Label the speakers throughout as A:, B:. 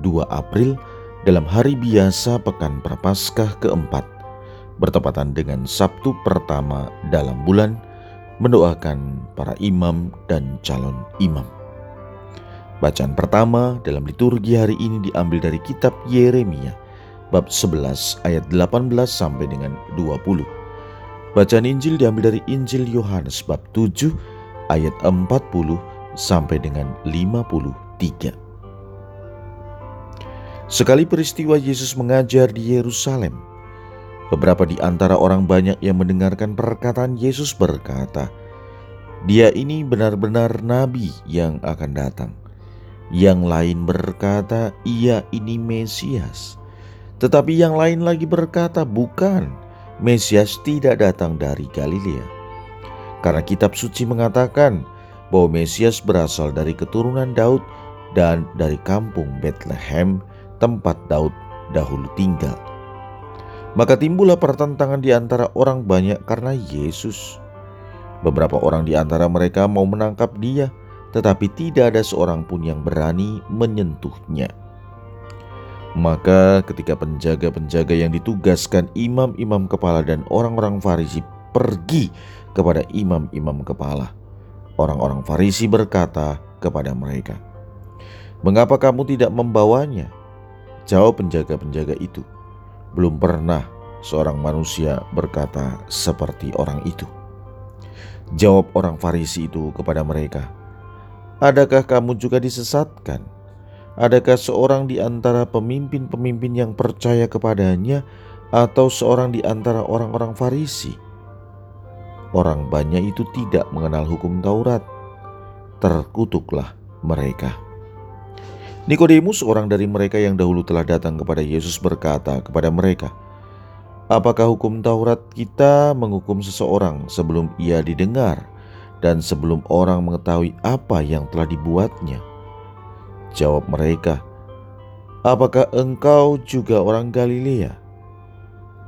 A: 2 April dalam hari biasa Pekan Prapaskah keempat bertepatan dengan Sabtu pertama dalam bulan mendoakan para imam dan calon imam. Bacaan pertama dalam liturgi hari ini diambil dari kitab Yeremia bab 11 ayat 18 sampai dengan 20. Bacaan Injil diambil dari Injil Yohanes bab 7 ayat 40 sampai dengan 53. Sekali peristiwa Yesus mengajar di Yerusalem, beberapa di antara orang banyak yang mendengarkan perkataan Yesus berkata, "Dia ini benar-benar nabi yang akan datang." Yang lain berkata, "Ia ini Mesias." Tetapi yang lain lagi berkata, "Bukan, Mesias tidak datang dari Galilea." Karena kitab suci mengatakan bahwa Mesias berasal dari keturunan Daud dan dari kampung Bethlehem, tempat Daud dahulu tinggal. Maka timbullah pertentangan di antara orang banyak karena Yesus. Beberapa orang di antara mereka mau menangkap dia, tetapi tidak ada seorang pun yang berani menyentuhnya. Maka ketika penjaga-penjaga yang ditugaskan imam-imam kepala dan orang-orang Farisi pergi kepada imam-imam kepala, orang-orang Farisi berkata kepada mereka, "Mengapa kamu tidak membawanya?" Jawab penjaga-penjaga itu, "Belum pernah seorang manusia berkata seperti orang itu." Jawab orang Farisi itu kepada mereka, Adakah kamu juga disesatkan? Adakah seorang di antara pemimpin-pemimpin yang percaya kepadanya, atau seorang di antara orang-orang Farisi? Orang banyak itu tidak mengenal hukum Taurat. Terkutuklah mereka. Nikodemus, orang dari mereka yang dahulu telah datang kepada Yesus, berkata kepada mereka, "Apakah hukum Taurat kita menghukum seseorang sebelum ia didengar?" dan sebelum orang mengetahui apa yang telah dibuatnya. Jawab mereka, "Apakah engkau juga orang Galilea?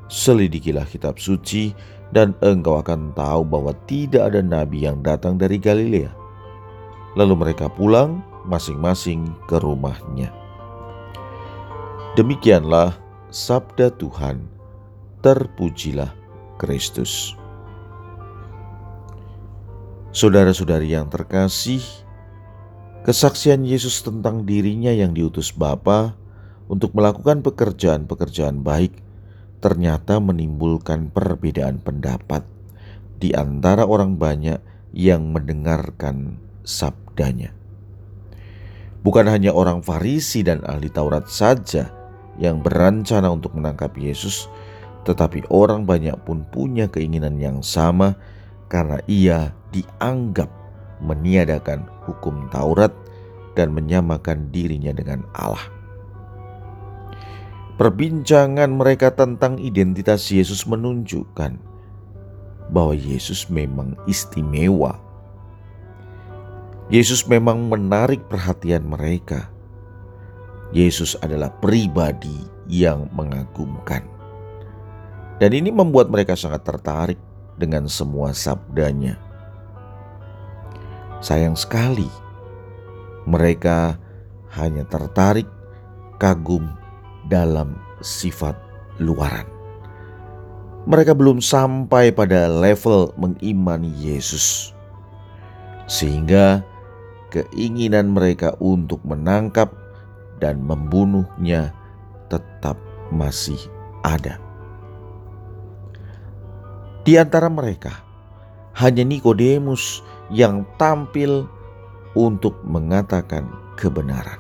A: Selidikilah kitab suci, dan engkau akan tahu bahwa tidak ada nabi yang datang dari Galilea." Lalu mereka pulang masing-masing ke rumahnya. Demikianlah sabda Tuhan. Terpujilah Kristus. Saudara-saudari yang terkasih, kesaksian Yesus tentang dirinya yang diutus Bapa untuk melakukan pekerjaan-pekerjaan baik ternyata menimbulkan perbedaan pendapat di antara orang banyak yang mendengarkan sabdanya. Bukan hanya orang Farisi dan ahli Taurat saja yang berencana untuk menangkap Yesus, tetapi orang banyak pun punya keinginan yang sama karena ia dianggap meniadakan hukum Taurat dan menyamakan dirinya dengan Allah. Perbincangan mereka tentang identitas Yesus menunjukkan bahwa Yesus memang istimewa. Yesus memang menarik perhatian mereka. Yesus adalah pribadi yang mengagumkan. Dan ini membuat mereka sangat tertarik dengan semua sabdanya. Sayang sekali, mereka hanya tertarik kagum dalam sifat luaran. Mereka belum sampai pada level mengimani Yesus, sehingga keinginan mereka untuk menangkap dan membunuhnya tetap masih ada. Di antara mereka, hanya Nikodemus yang tampil untuk mengatakan kebenaran.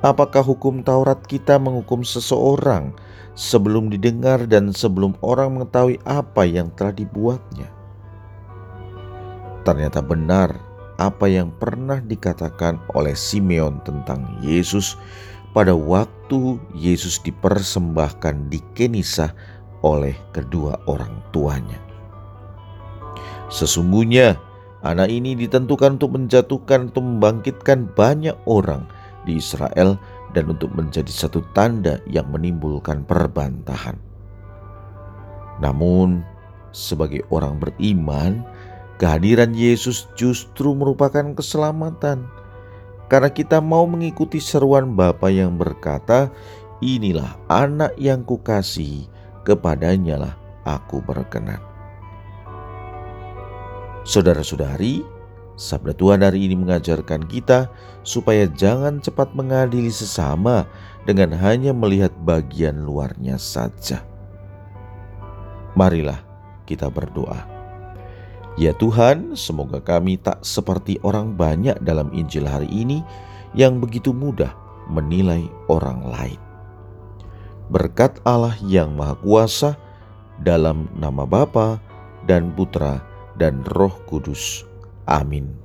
A: Apakah hukum Taurat kita menghukum seseorang sebelum didengar dan sebelum orang mengetahui apa yang telah dibuatnya? Ternyata benar apa yang pernah dikatakan oleh Simeon tentang Yesus pada waktu Yesus dipersembahkan di Kenisah oleh kedua orang tuanya. Sesungguhnya anak ini ditentukan untuk menjatuhkan atau membangkitkan banyak orang di Israel dan untuk menjadi satu tanda yang menimbulkan perbantahan. Namun, sebagai orang beriman, kehadiran Yesus justru merupakan keselamatan. Karena kita mau mengikuti seruan Bapa yang berkata, "Inilah anak yang kukasihi, kepadanya lah aku berkenan." Saudara-saudari, sabda Tuhan hari ini mengajarkan kita supaya jangan cepat mengadili sesama dengan hanya melihat bagian luarnya saja. Marilah kita berdoa. Ya Tuhan, semoga kami tak seperti orang banyak dalam Injil hari ini yang begitu mudah menilai orang lain. Berkat Allah yang Maha Kuasa, dalam nama Bapa dan Putra dan Roh Kudus. Amin.